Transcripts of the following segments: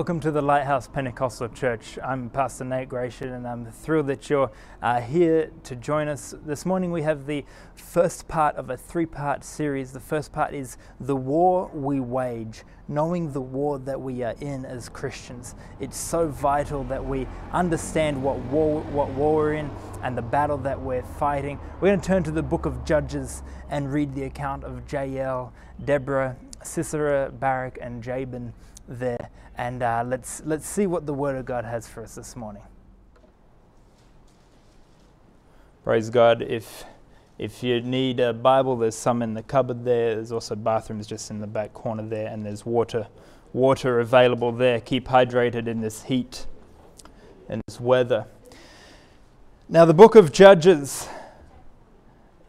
Welcome to the Lighthouse Pentecostal Church. I'm Pastor Nate Gratian, and I'm thrilled that you're uh, here to join us. This morning, we have the first part of a three part series. The first part is The War We Wage, knowing the war that we are in as Christians. It's so vital that we understand what war, what war we're in and the battle that we're fighting. We're going to turn to the book of Judges and read the account of Jael, Deborah, Sisera, Barak, and Jabin there. And uh, let's, let's see what the Word of God has for us this morning. Praise God. If, if you need a Bible, there's some in the cupboard there. There's also bathrooms just in the back corner there, and there's water, water available there. Keep hydrated in this heat and this weather. Now, the book of Judges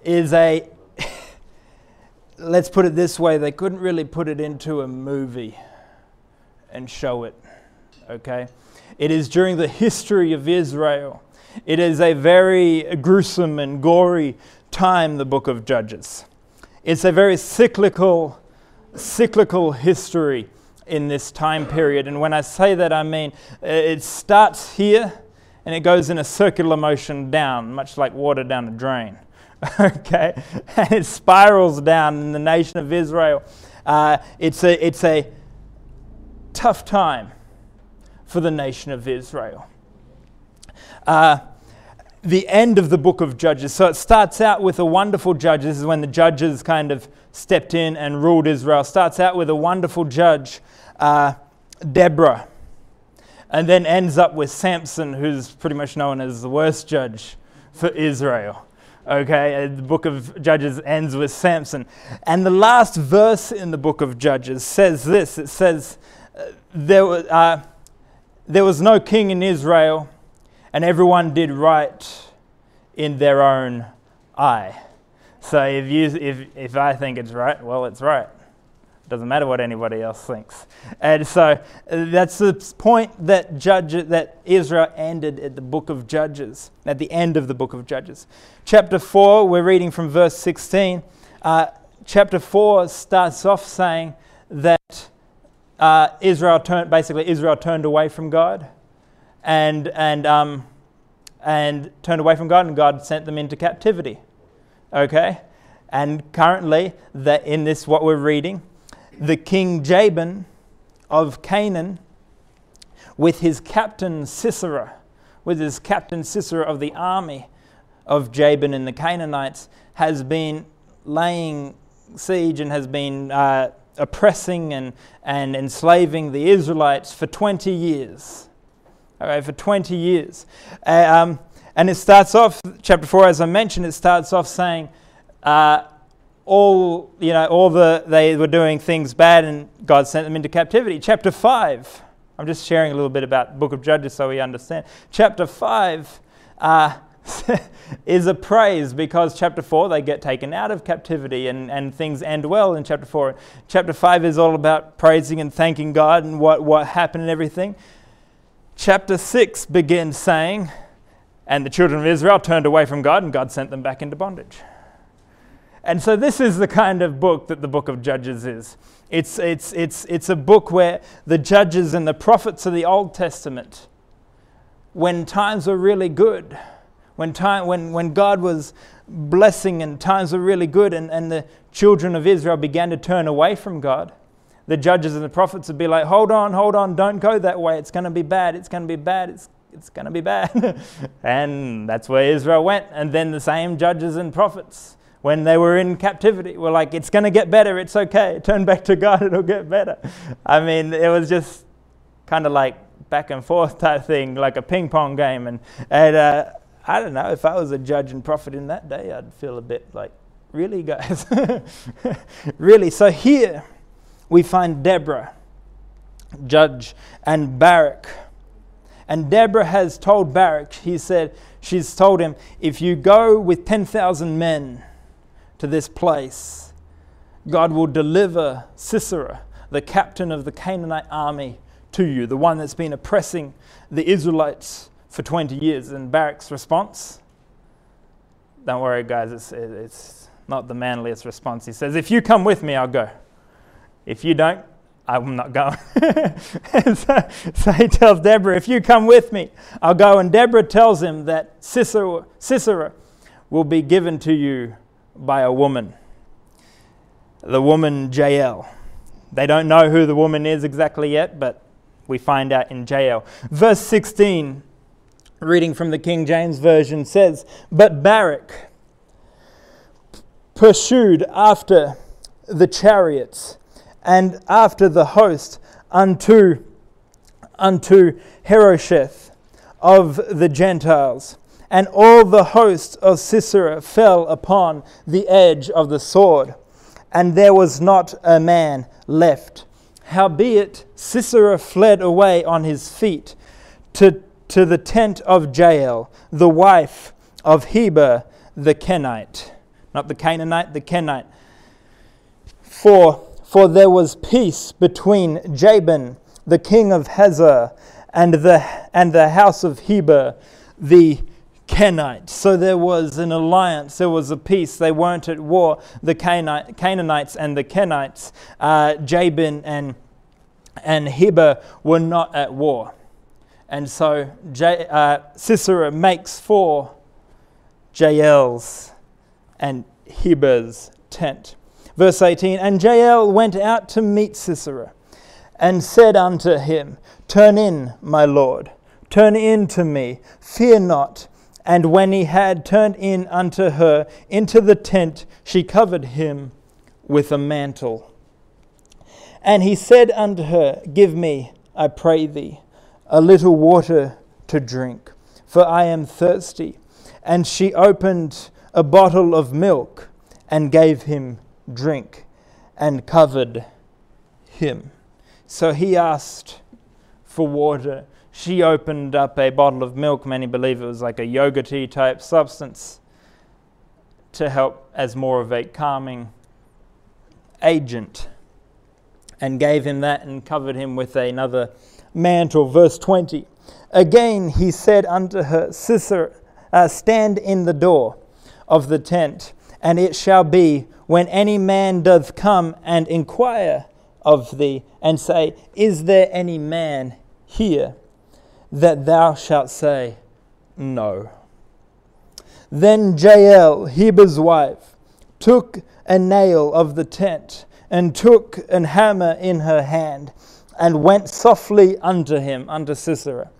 is a, let's put it this way, they couldn't really put it into a movie and show it. Okay? It is during the history of Israel. It is a very gruesome and gory time, the book of Judges. It's a very cyclical, cyclical history in this time period. And when I say that, I mean uh, it starts here and it goes in a circular motion down, much like water down a drain. okay? And it spirals down in the nation of Israel. Uh, it's, a, it's a tough time for the nation of Israel. Uh, the end of the book of Judges. So it starts out with a wonderful judge. This is when the judges kind of stepped in and ruled Israel. Starts out with a wonderful judge, uh, Deborah, and then ends up with Samson, who's pretty much known as the worst judge for Israel. Okay, the book of Judges ends with Samson. And the last verse in the book of Judges says this it says, there, uh, there was no king in Israel, and everyone did right in their own eye. So if, you, if, if I think it's right, well, it's right. It doesn't matter what anybody else thinks. And so uh, that's the point that, judge, that Israel ended at the book of Judges, at the end of the book of Judges. Chapter 4, we're reading from verse 16. Uh, chapter 4 starts off saying that uh, Israel turned, basically, Israel turned away from God and, and, um, and turned away from God, and God sent them into captivity. Okay? And currently, that in this, what we're reading, the king Jabin of Canaan, with his captain Sisera, with his captain Sisera of the army of Jabin and the Canaanites, has been laying siege and has been uh, oppressing and, and enslaving the Israelites for 20 years. Okay, for 20 years. Uh, um, and it starts off, chapter 4, as I mentioned, it starts off saying, uh, all, you know, all the, they were doing things bad and God sent them into captivity. Chapter 5, I'm just sharing a little bit about book of Judges so we understand. Chapter 5, uh, is a praise because chapter 4 they get taken out of captivity and, and things end well in chapter 4. Chapter 5 is all about praising and thanking God and what, what happened and everything. Chapter 6 begins saying, And the children of Israel turned away from God and God sent them back into bondage. And so, this is the kind of book that the book of Judges is. It's, it's, it's, it's a book where the judges and the prophets of the Old Testament, when times were really good, when, time, when, when God was blessing and times were really good and, and the children of Israel began to turn away from God, the judges and the prophets would be like, hold on, hold on, don't go that way. It's going to be bad. It's going to be bad. It's, it's going to be bad. and that's where Israel went. And then the same judges and prophets, when they were in captivity, were like, it's going to get better. It's okay. Turn back to God. It'll get better. I mean, it was just kind of like back and forth type thing, like a ping pong game. And, and uh, I don't know, if I was a judge and prophet in that day, I'd feel a bit like, really, guys? really? So here we find Deborah, judge, and Barak. And Deborah has told Barak, he said, she's told him, if you go with 10,000 men to this place, God will deliver Sisera, the captain of the Canaanite army, to you, the one that's been oppressing the Israelites for 20 years. And Barak's response, don't worry, guys, it's, it's not the manliest response. He says, If you come with me, I'll go. If you don't, I'm not going. so, so, he tells Deborah, If you come with me, I'll go. And Deborah tells him that Sisera, Sisera will be given to you by a woman, the woman Jael. They don't know who the woman is exactly yet, but we find out in Jael. Verse 16, reading from the King James Version, says, But Barak pursued after the chariots and after the host unto, unto Harosheth of the Gentiles. And all the host of Sisera fell upon the edge of the sword, and there was not a man left. Howbeit Sisera fled away on his feet to, to the tent of Jael, the wife of Heber the Kenite. Not the Canaanite, the Kenite. For for there was peace between Jabin, the king of Hazor, and the, and the house of Heber, the Kenite. So there was an alliance, there was a peace. They weren't at war, the Canaanites and the Kenites. Uh, Jabin and, and Heber were not at war. And so J, uh, Sisera makes for Jael's and Heber's tent. Verse 18 And Jael went out to meet Sisera and said unto him, Turn in, my lord, turn in to me, fear not. And when he had turned in unto her into the tent, she covered him with a mantle. And he said unto her, Give me, I pray thee, a little water to drink, for I am thirsty. And she opened a bottle of milk and gave him drink and covered him. So he asked for water. She opened up a bottle of milk. Many believe it was like a yogurty type substance to help as more of a calming agent and gave him that and covered him with another mantle. Verse 20. Again he said unto her, Sisera, uh, stand in the door of the tent, and it shall be when any man doth come and inquire of thee, and say, Is there any man here? that thou shalt say, No. Then Jael, Heber's wife, took a nail of the tent, and took an hammer in her hand, and went softly unto him, unto Sisera,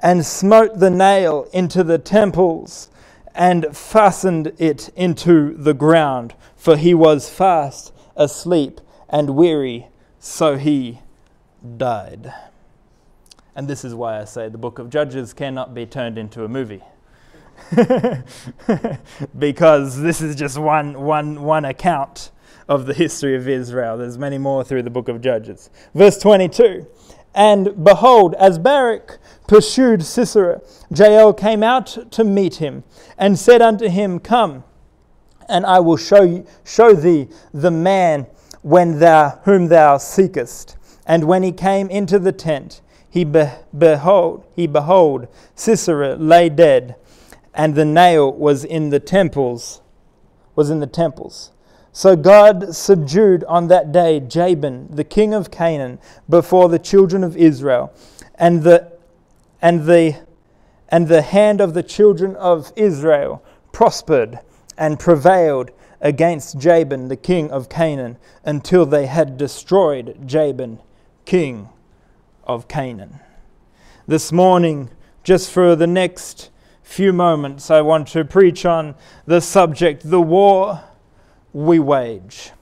and smote the nail into the temples, and fastened it into the ground for he was fast asleep and weary, so he died. And this is why I say the book of Judges cannot be turned into a movie. because this is just one, one, one account of the history of Israel. There's many more through the book of Judges. Verse 22 And behold, as Barak pursued Sisera, Jael came out to meet him and said unto him, Come and I will show, you, show thee the man when thou, whom thou seekest. And when he came into the tent, he be, behold, he behold, Sisera lay dead, and the nail was in the temples, was in the temples. So God subdued on that day Jabin, the king of Canaan, before the children of Israel, and the and the and the hand of the children of Israel prospered and prevailed against Jabin, the king of Canaan, until they had destroyed Jabin, king of Canaan. This morning, just for the next few moments, I want to preach on the subject the war we wage.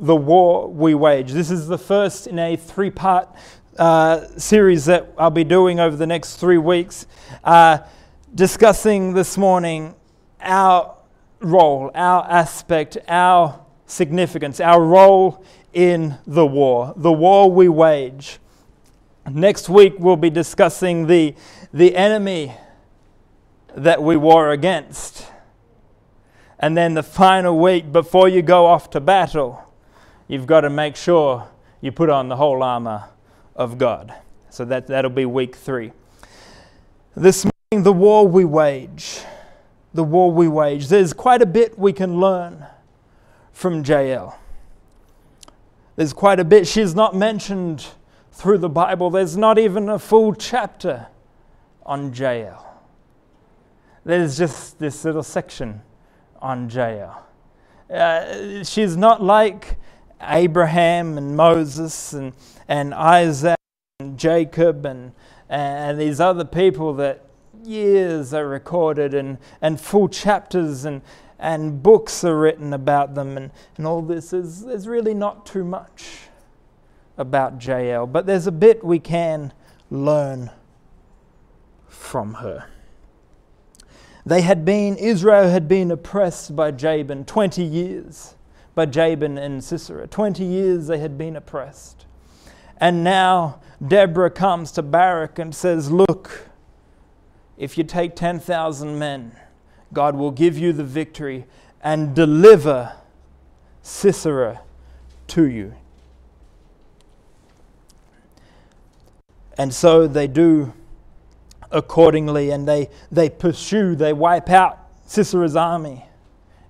The war we wage. This is the first in a three part uh, series that I'll be doing over the next three weeks, uh, discussing this morning our role, our aspect, our significance, our role in the war, the war we wage. Next week, we'll be discussing the, the enemy that we war against. And then the final week, before you go off to battle, you've got to make sure you put on the whole armor of God. So that, that'll be week three. This morning, the war we wage the war we wage. There's quite a bit we can learn from Jael. There's quite a bit. She's not mentioned through the Bible. There's not even a full chapter on Jael. There's just this little section on Jael. Uh, she's not like Abraham and Moses and, and Isaac and Jacob and, and these other people that years are recorded and, and full chapters and, and books are written about them and, and all this. Is, there's really not too much about Jael, but there's a bit we can learn from her. They had been, Israel had been oppressed by Jabin 20 years, by Jabin and Sisera. 20 years they had been oppressed. And now Deborah comes to Barak and says, Look, if you take 10,000 men, God will give you the victory and deliver Sisera to you. And so they do accordingly and they, they pursue, they wipe out Sisera's army.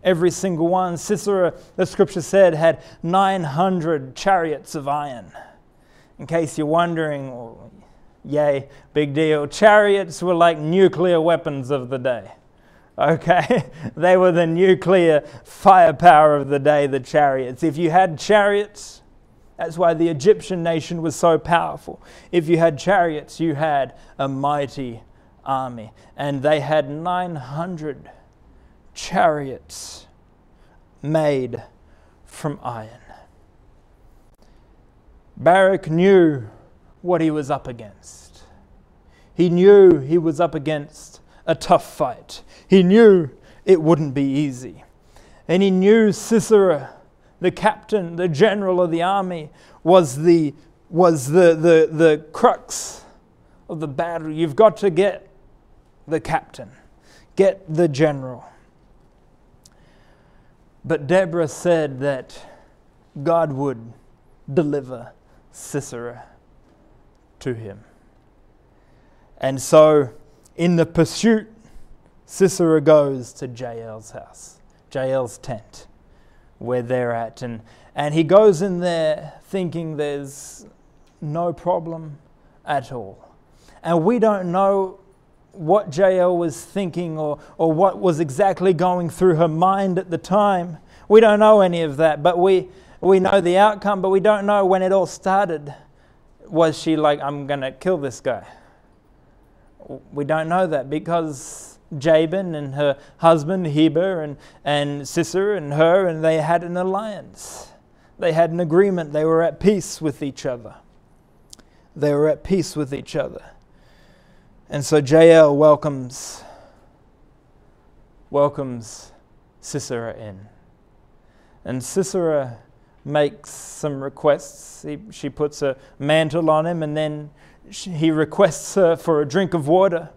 Every single one. Sisera, the scripture said, had 900 chariots of iron. In case you're wondering, well, yay, big deal. Chariots were like nuclear weapons of the day. Okay? they were the nuclear firepower of the day, the chariots. If you had chariots, that's why the Egyptian nation was so powerful. If you had chariots, you had a mighty army. And they had 900 chariots made from iron. Barak knew what he was up against. He knew he was up against a tough fight. He knew it wouldn't be easy. And he knew Sisera the captain, the general of the army, was the, was the, the, the crux of the battle. You've got to get the captain, get the general. But Deborah said that God would deliver Sisera to him. And so, in the pursuit, Sisera goes to Jael's house, Jael's tent where they're at. And, and he goes in there thinking there's no problem at all. And we don't know what Jael was thinking or, or what was exactly going through her mind at the time. We don't know any of that, but we, we know the outcome, but we don't know when it all started. Was she like, I'm going to kill this guy? We don't know that because Jabin and her husband Heber and, and Sisera and her, and they had an alliance. They had an agreement. They were at peace with each other. They were at peace with each other. And so Jael welcomes welcomes Sisera in. And Sisera makes some requests. He, she puts a mantle on him and then she, he requests her for a drink of water.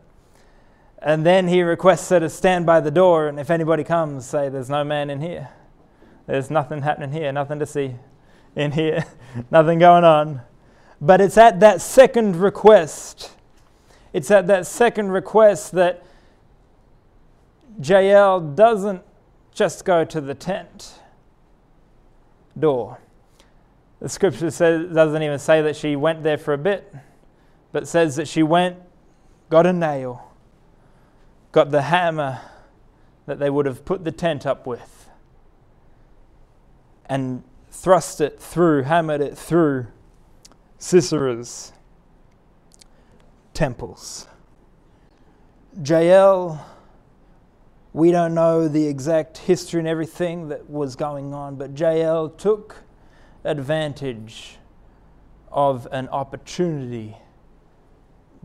And then he requests her to stand by the door, and if anybody comes, say, There's no man in here. There's nothing happening here, nothing to see in here, nothing going on. But it's at that second request, it's at that second request that Jael doesn't just go to the tent door. The scripture says, doesn't even say that she went there for a bit, but says that she went, got a nail, got the hammer that they would have put the tent up with and thrust it through, hammered it through Sisera's temples. Jael, we don't know the exact history and everything that was going on, but Jael took advantage of an opportunity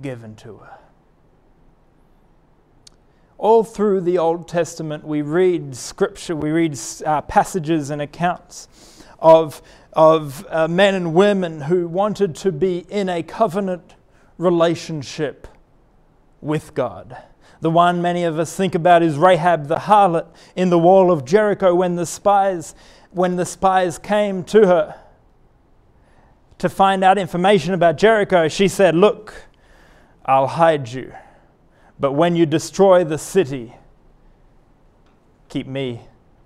given to her all through the Old Testament, we read scripture, we read uh, passages and accounts of, of uh, men and women who wanted to be in a covenant relationship with God. The one many of us think about is Rahab the harlot in the wall of Jericho when the spies, when the spies came to her to find out information about Jericho. She said, Look, I'll hide you but when you destroy the city, keep me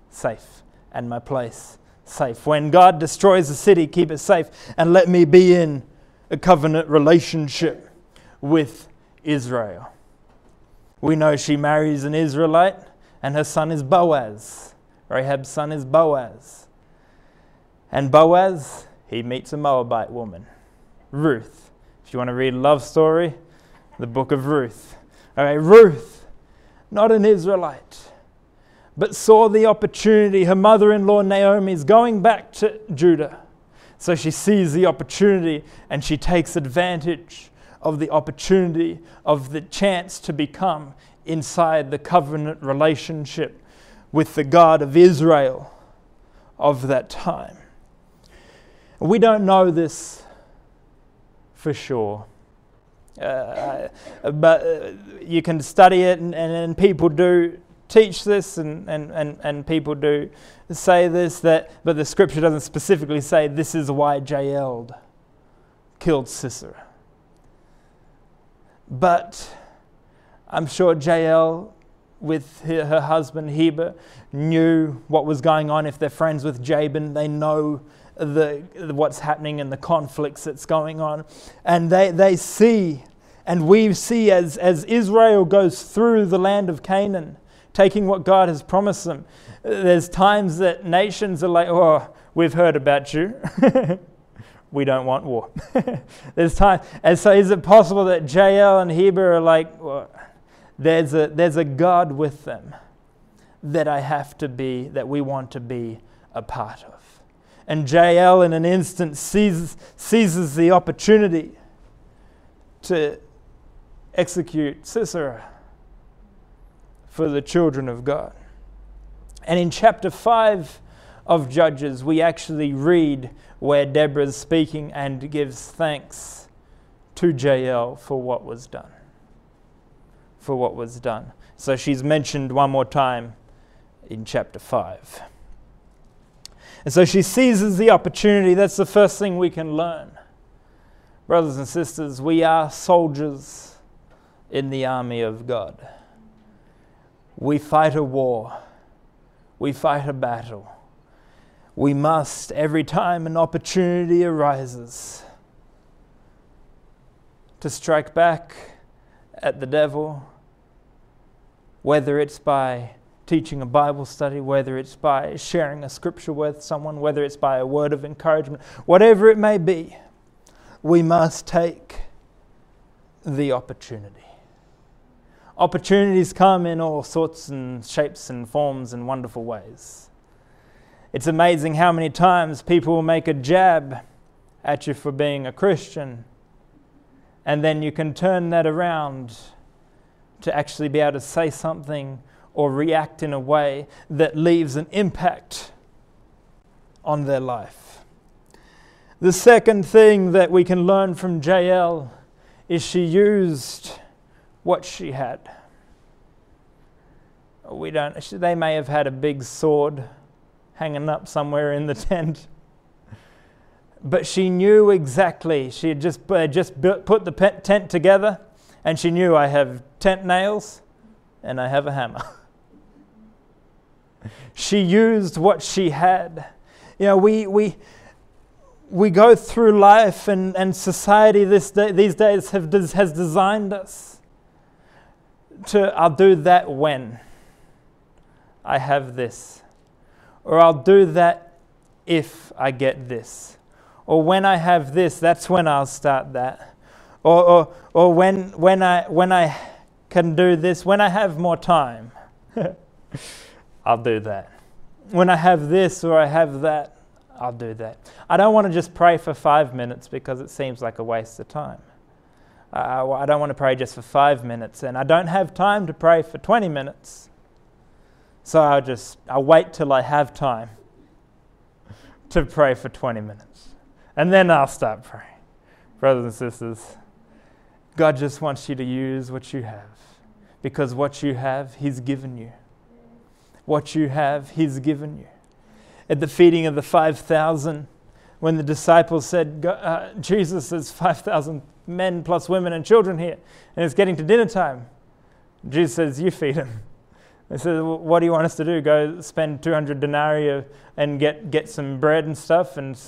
safe and my place safe. When God destroys a city, keep it safe. And let me be in a covenant relationship with Israel. We know she marries an Israelite, and her son is Boaz. Rahab's son is Boaz. And Boaz, he meets a Moabite woman, Ruth. If you want to read a love story, the book of Ruth. All right, Ruth, not an Israelite, but saw the opportunity. Her mother in law, Naomi, is going back to Judah. So she sees the opportunity and she takes advantage of the opportunity, of the chance to become inside the covenant relationship with the God of Israel of that time. We don't know this for sure. Uh, but uh, you can study it, and, and, and, people do teach this, and, and, and, and people do say this, that, but the scripture doesn't specifically say this is why Jael killed Sisera. But I'm sure Jael, with her, her husband Heber, knew what was going on. If they're friends with Jabin, they know the, what's happening and the conflicts that's going on. And they, they see, and we see as, as Israel goes through the land of Canaan, taking what God has promised them, there's times that nations are like, oh, we've heard about you. we don't want war. there's time. And so is it possible that Jael and Heber are like, well, there's a, there's a God with them that I have to be, that we want to be a part of. And Jael, in an instant, seizes, seizes the opportunity to execute Sisera for the children of God. And in chapter 5 of Judges, we actually read where Deborah's speaking and gives thanks to Jael for what was done. For what was done. So she's mentioned one more time in chapter 5. And so she seizes the opportunity. That's the first thing we can learn. Brothers and sisters, we are soldiers in the army of God. We fight a war, we fight a battle we must, every time an opportunity arises, to strike back at the devil, whether it's by teaching a Bible study, whether it's by sharing a scripture with someone, whether it's by a word of encouragement, whatever it may be, we must take the opportunity. Opportunities come in all sorts and shapes and forms and wonderful ways. It's amazing how many times people will make a jab at you for being a Christian, and then you can turn that around to actually be able to say something or react in a way that leaves an impact on their life. The second thing that we can learn from Jael is she used what she had. We don't, they may have had a big sword hanging up somewhere in the tent. But she knew exactly. She had just, uh, just built, put the tent together, and she knew I have tent nails and I have a hammer. she used what she had. You know, we, we, we go through life, and, and society this day, these days have, has designed us to, I'll do that when I have this or I'll do that if I get this. Or when I have this, that's when I'll start that. Or, or, or when, when, I, when I can do this, when I have more time, I'll do that. When I have this or I have that, I'll do that. I don't want to just pray for five minutes because it seems like a waste of time. I, I don't want to pray just for five minutes, and I don't have time to pray for 20 minutes. So I'll just, I'll wait till I have time to pray for 20 minutes. And then I'll start praying. Brothers and sisters, God just wants you to use what you have because what you have, He's given you. What you have, He's given you. At the feeding of the 5,000, when the disciples said, uh, Jesus, there's 5,000 men plus women and children here, and it's getting to dinner time, Jesus says, You feed them. They said, What do you want us to do? Go spend 200 denarii and get, get some bread and stuff and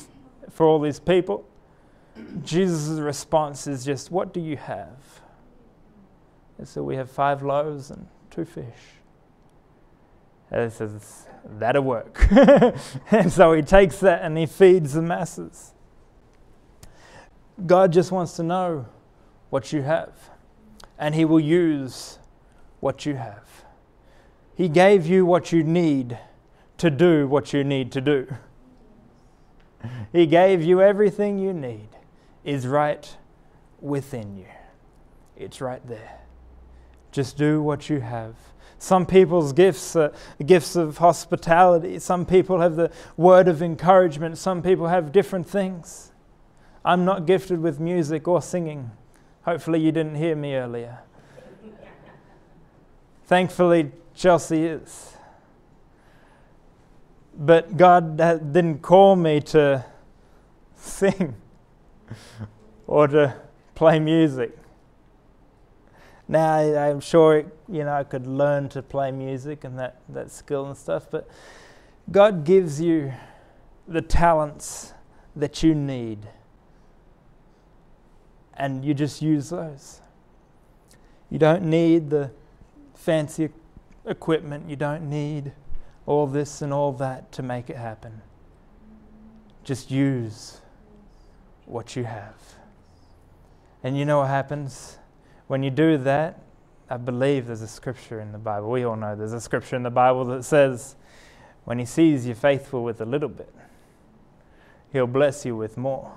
for all these people? Jesus' response is just, What do you have? And so we have five loaves and two fish. And he says, That'll work. and so he takes that and he feeds the masses. God just wants to know what you have, and he will use what you have. He gave you what you need to do what you need to do. He gave you everything you need, is right within you. It's right there. Just do what you have. Some people's gifts are gifts of hospitality. Some people have the word of encouragement. Some people have different things. I'm not gifted with music or singing. Hopefully, you didn't hear me earlier. Thankfully, Chelsea is. But God didn't call me to sing or to play music. Now, I'm sure you know I could learn to play music and that, that skill and stuff, but God gives you the talents that you need, and you just use those. You don't need the fancy equipment, you don't need all this and all that to make it happen. Just use what you have. And you know what happens? When you do that, I believe there's a scripture in the Bible. We all know there's a scripture in the Bible that says, when he sees you faithful with a little bit, he'll bless you with more.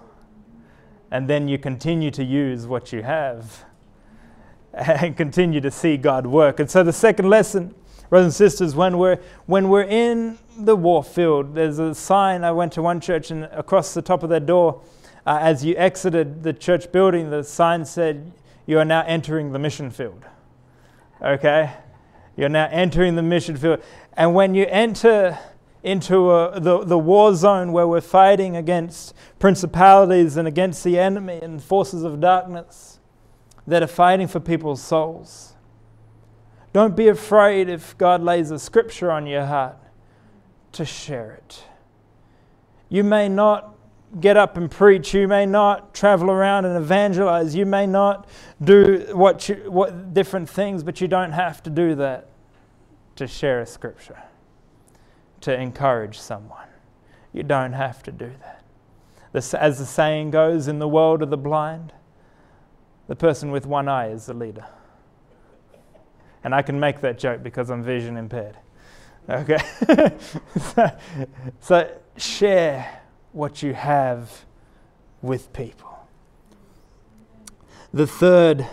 And then you continue to use what you have and continue to see God work. And so the second lesson brothers and sisters, when we're, when we're in the war field, there's a sign. I went to one church, and across the top of their door, uh, as you exited the church building, the sign said, You are now entering the mission field. Okay? You're now entering the mission field. And when you enter into a, the, the war zone where we're fighting against principalities and against the enemy and forces of darkness that are fighting for people's souls, don't be afraid if God lays a scripture on your heart to share it. You may not get up and preach. You may not travel around and evangelize. You may not do what, you, what different things, but you don't have to do that to share a scripture, to encourage someone. You don't have to do that. As the saying goes, in the world of the blind, the person with one eye is the leader. And I can make that joke because I'm vision impaired. Okay? so, so share what you have with people. The third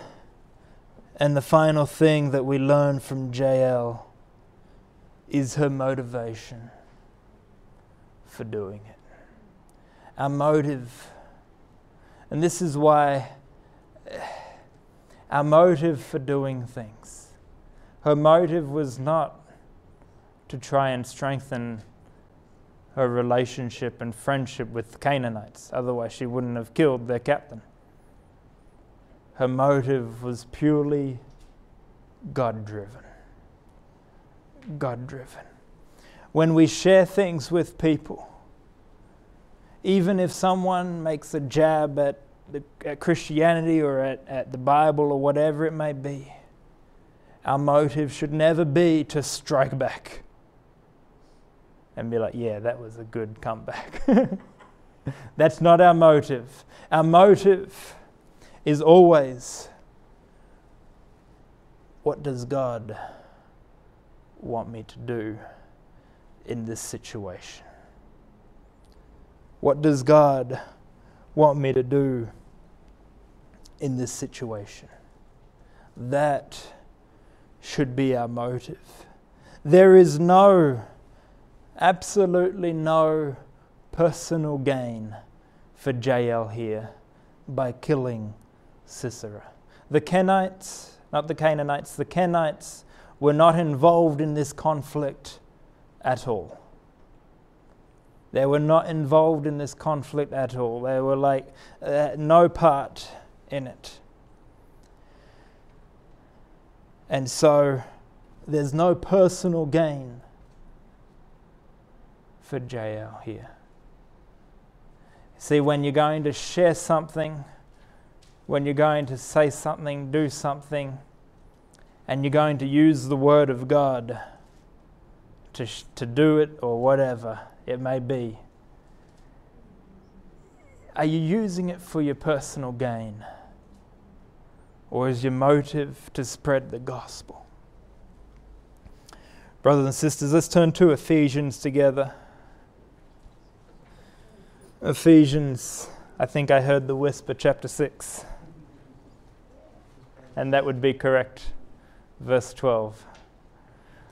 and the final thing that we learn from Jael is her motivation for doing it. Our motive. And this is why our motive for doing things her motive was not to try and strengthen her relationship and friendship with the Canaanites, otherwise, she wouldn't have killed their captain. Her motive was purely God driven. God driven. When we share things with people, even if someone makes a jab at, the, at Christianity or at, at the Bible or whatever it may be, our motive should never be to strike back and be like, yeah, that was a good comeback. That's not our motive. Our motive is always what does God want me to do in this situation? What does God want me to do in this situation? That should be our motive. There is no, absolutely no personal gain for Jael here by killing Sisera. The Kenites, not the Canaanites, the Kenites were not involved in this conflict at all. They were not involved in this conflict at all. They were like uh, no part in it. And so There's no personal gain for Jael here. See, when you're going to share something, when you're going to say something, do something, and you're going to use the Word of God to, sh- to do it or whatever it may be, are you using it for your personal gain? Or is your motive to spread the gospel? Brothers and sisters, let's turn to Ephesians together. Ephesians, I think I heard the whisper, chapter 6. And that would be correct. Verse 12.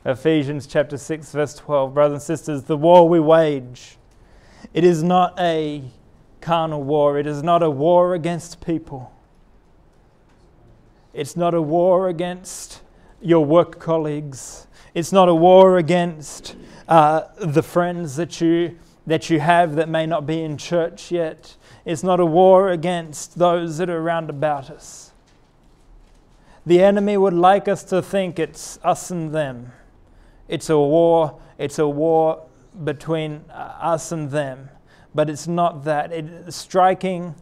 Ephesians chapter 6, verse 12. Brothers and sisters, the war we wage, it is not a carnal war, it is not a war against people. It's not a war against your work colleagues. It's not a war against uh, the friends that you, that you have that may not be in church yet. It's not a war against those that are around about us. The enemy would like us to think it's us and them. It's a war, it's a war between uh, us and them. But it's not that. It, striking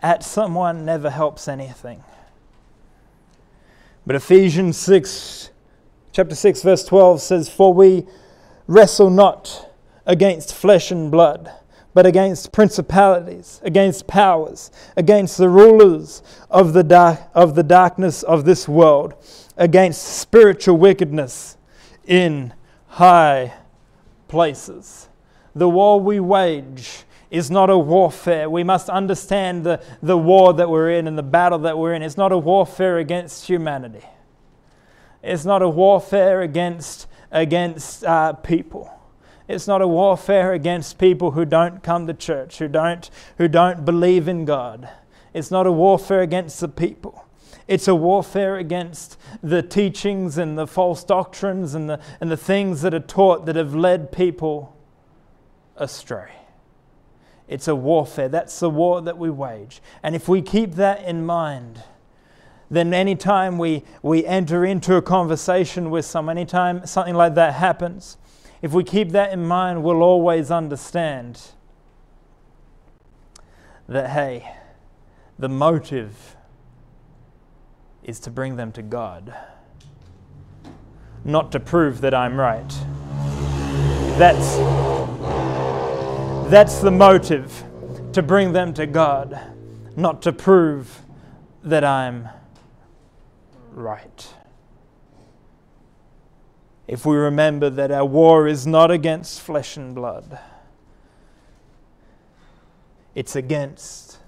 at someone never helps anything. But Ephesians 6, chapter 6, verse 12 says, For we wrestle not against flesh and blood, but against principalities, against powers, against the rulers of the, dark, of the darkness of this world, against spiritual wickedness in high places. The war we wage is not a warfare. We must understand the, the war that we're in and the battle that we're in. It's not a warfare against humanity, it's not a warfare against, against uh, people. It's not a warfare against people who don't come to church, who don't, who don't believe in God. It's not a warfare against the people. It's a warfare against the teachings and the false doctrines and the, and the things that are taught that have led people astray. It's a warfare. That's the war that we wage. And if we keep that in mind, then anytime we, we enter into a conversation with someone, anytime something like that happens, if we keep that in mind, we'll always understand that, hey, the motive is to bring them to God, not to prove that I'm right. That's that's the motive to bring them to God, not to prove that I'm right. If we remember that our war is not against flesh and blood, it's against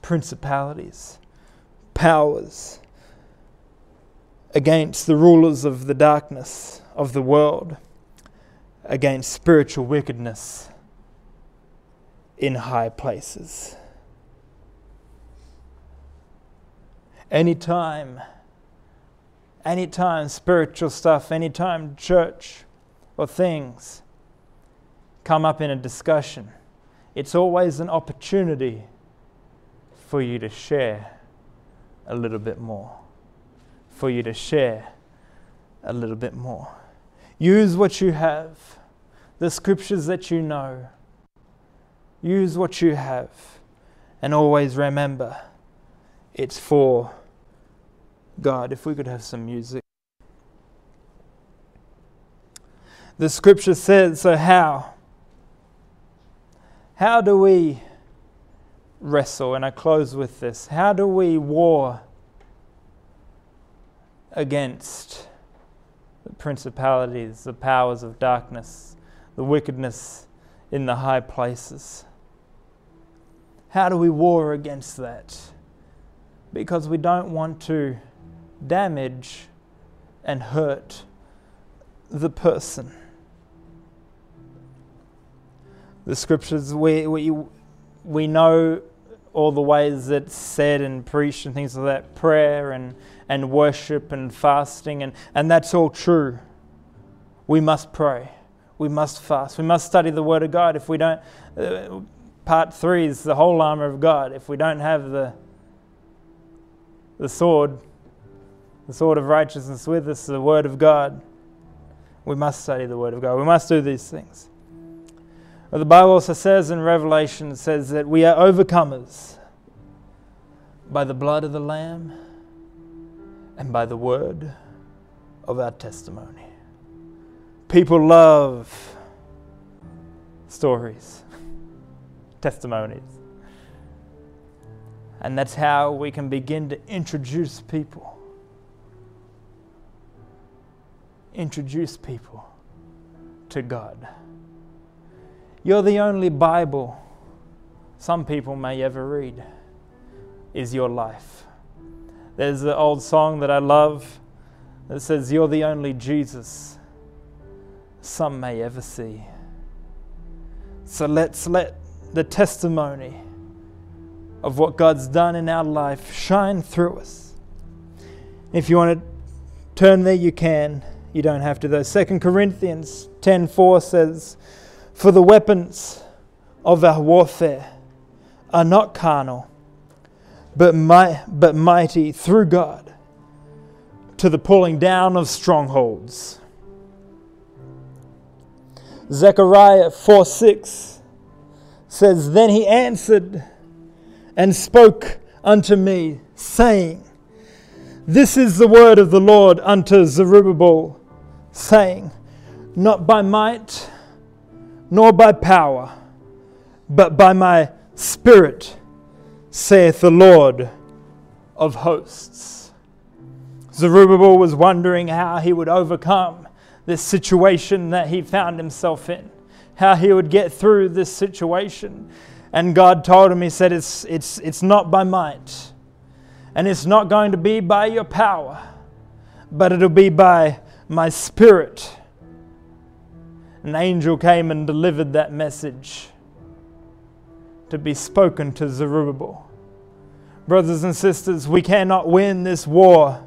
principalities, powers, against the rulers of the darkness of the world, against spiritual wickedness in high places. Anytime, anytime spiritual stuff, anytime church or things come up in a discussion, it's always an opportunity for you to share a little bit more. For you to share a little bit more. Use what you have, the scriptures that you know Use what you have and always remember it's for God. If we could have some music. The scripture says, so how? How do we wrestle? And I close with this. How do we war against the principalities, the powers of darkness, the wickedness in the high places? How do we war against that? Because we don't want to damage and hurt the person. The scriptures, we, we, we know all the ways it's said and preached and things like that prayer and, and worship and fasting, and, and that's all true. We must pray. We must fast. We must study the Word of God. If we don't, uh, part three is the whole armor of God. If we don't have the, the sword, the sword of righteousness with us, is the word of God, We must study the Word of God. We must do these things. But the Bible also says in Revelation it says that we are overcomers by the blood of the Lamb and by the word of our testimony. People love stories, testimonies. And that's how we can begin to introduce people. Introduce people to God. You're the only Bible some people may ever read, is your life. There's an old song that I love that says, You're the only Jesus some may ever see. So let's let the testimony of what God's done in our life shine through us. If you want to turn there, you can. You don't have to though. 2 Corinthians 10:4 says, for the weapons of our warfare are not carnal, but, my, but mighty through God to the pulling down of strongholds. Zechariah 4 6 says, Then he answered and spoke unto me, saying, This is the word of the Lord unto Zerubbabel, saying, Not by might, nor by power, but by my Spirit, saith the Lord of hosts. Zerubbabel was wondering how he would overcome this situation that he found himself in, how he would get through this situation. And God told him, He said, It's, it's, it's not by might, and it's not going to be by your power, but it'll be by my Spirit an angel came and delivered that message to be spoken to Zerubbabel. Brothers and sisters, we cannot win this war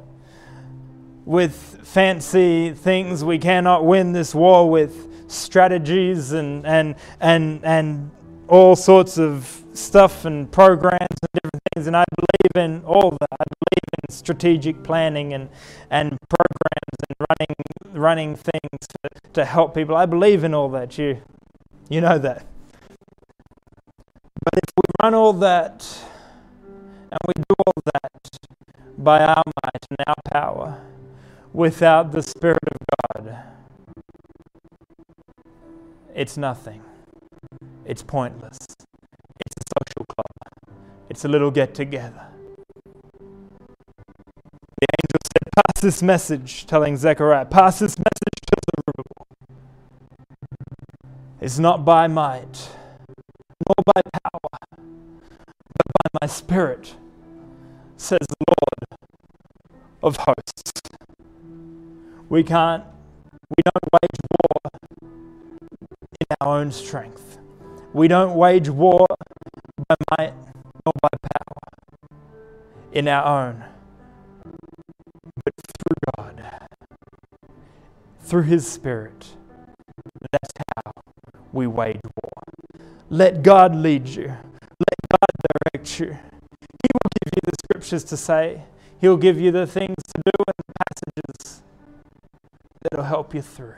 with fancy things. We cannot win this war with strategies and, and, and, and all sorts of stuff and programs and different things. And I believe in all that. I believe strategic planning and, and programs and running, running things to, to help people. I believe in all that. You, you know that. But if we run all that and we do all that by our might and our power without the Spirit of God, it's nothing. It's pointless. It's a social club. It's a little get together. This message, telling Zechariah, pass this message to Zerubbabel. It's not by might, nor by power, but by my spirit, says the Lord of hosts. We can't, we don't wage war in our own strength. We don't wage war by might nor by power in our own through His Spirit. That's how we wage war. Let God lead you, let God direct you. He will give you the scriptures to say, He'll give you the things to do and the passages that'll help you through.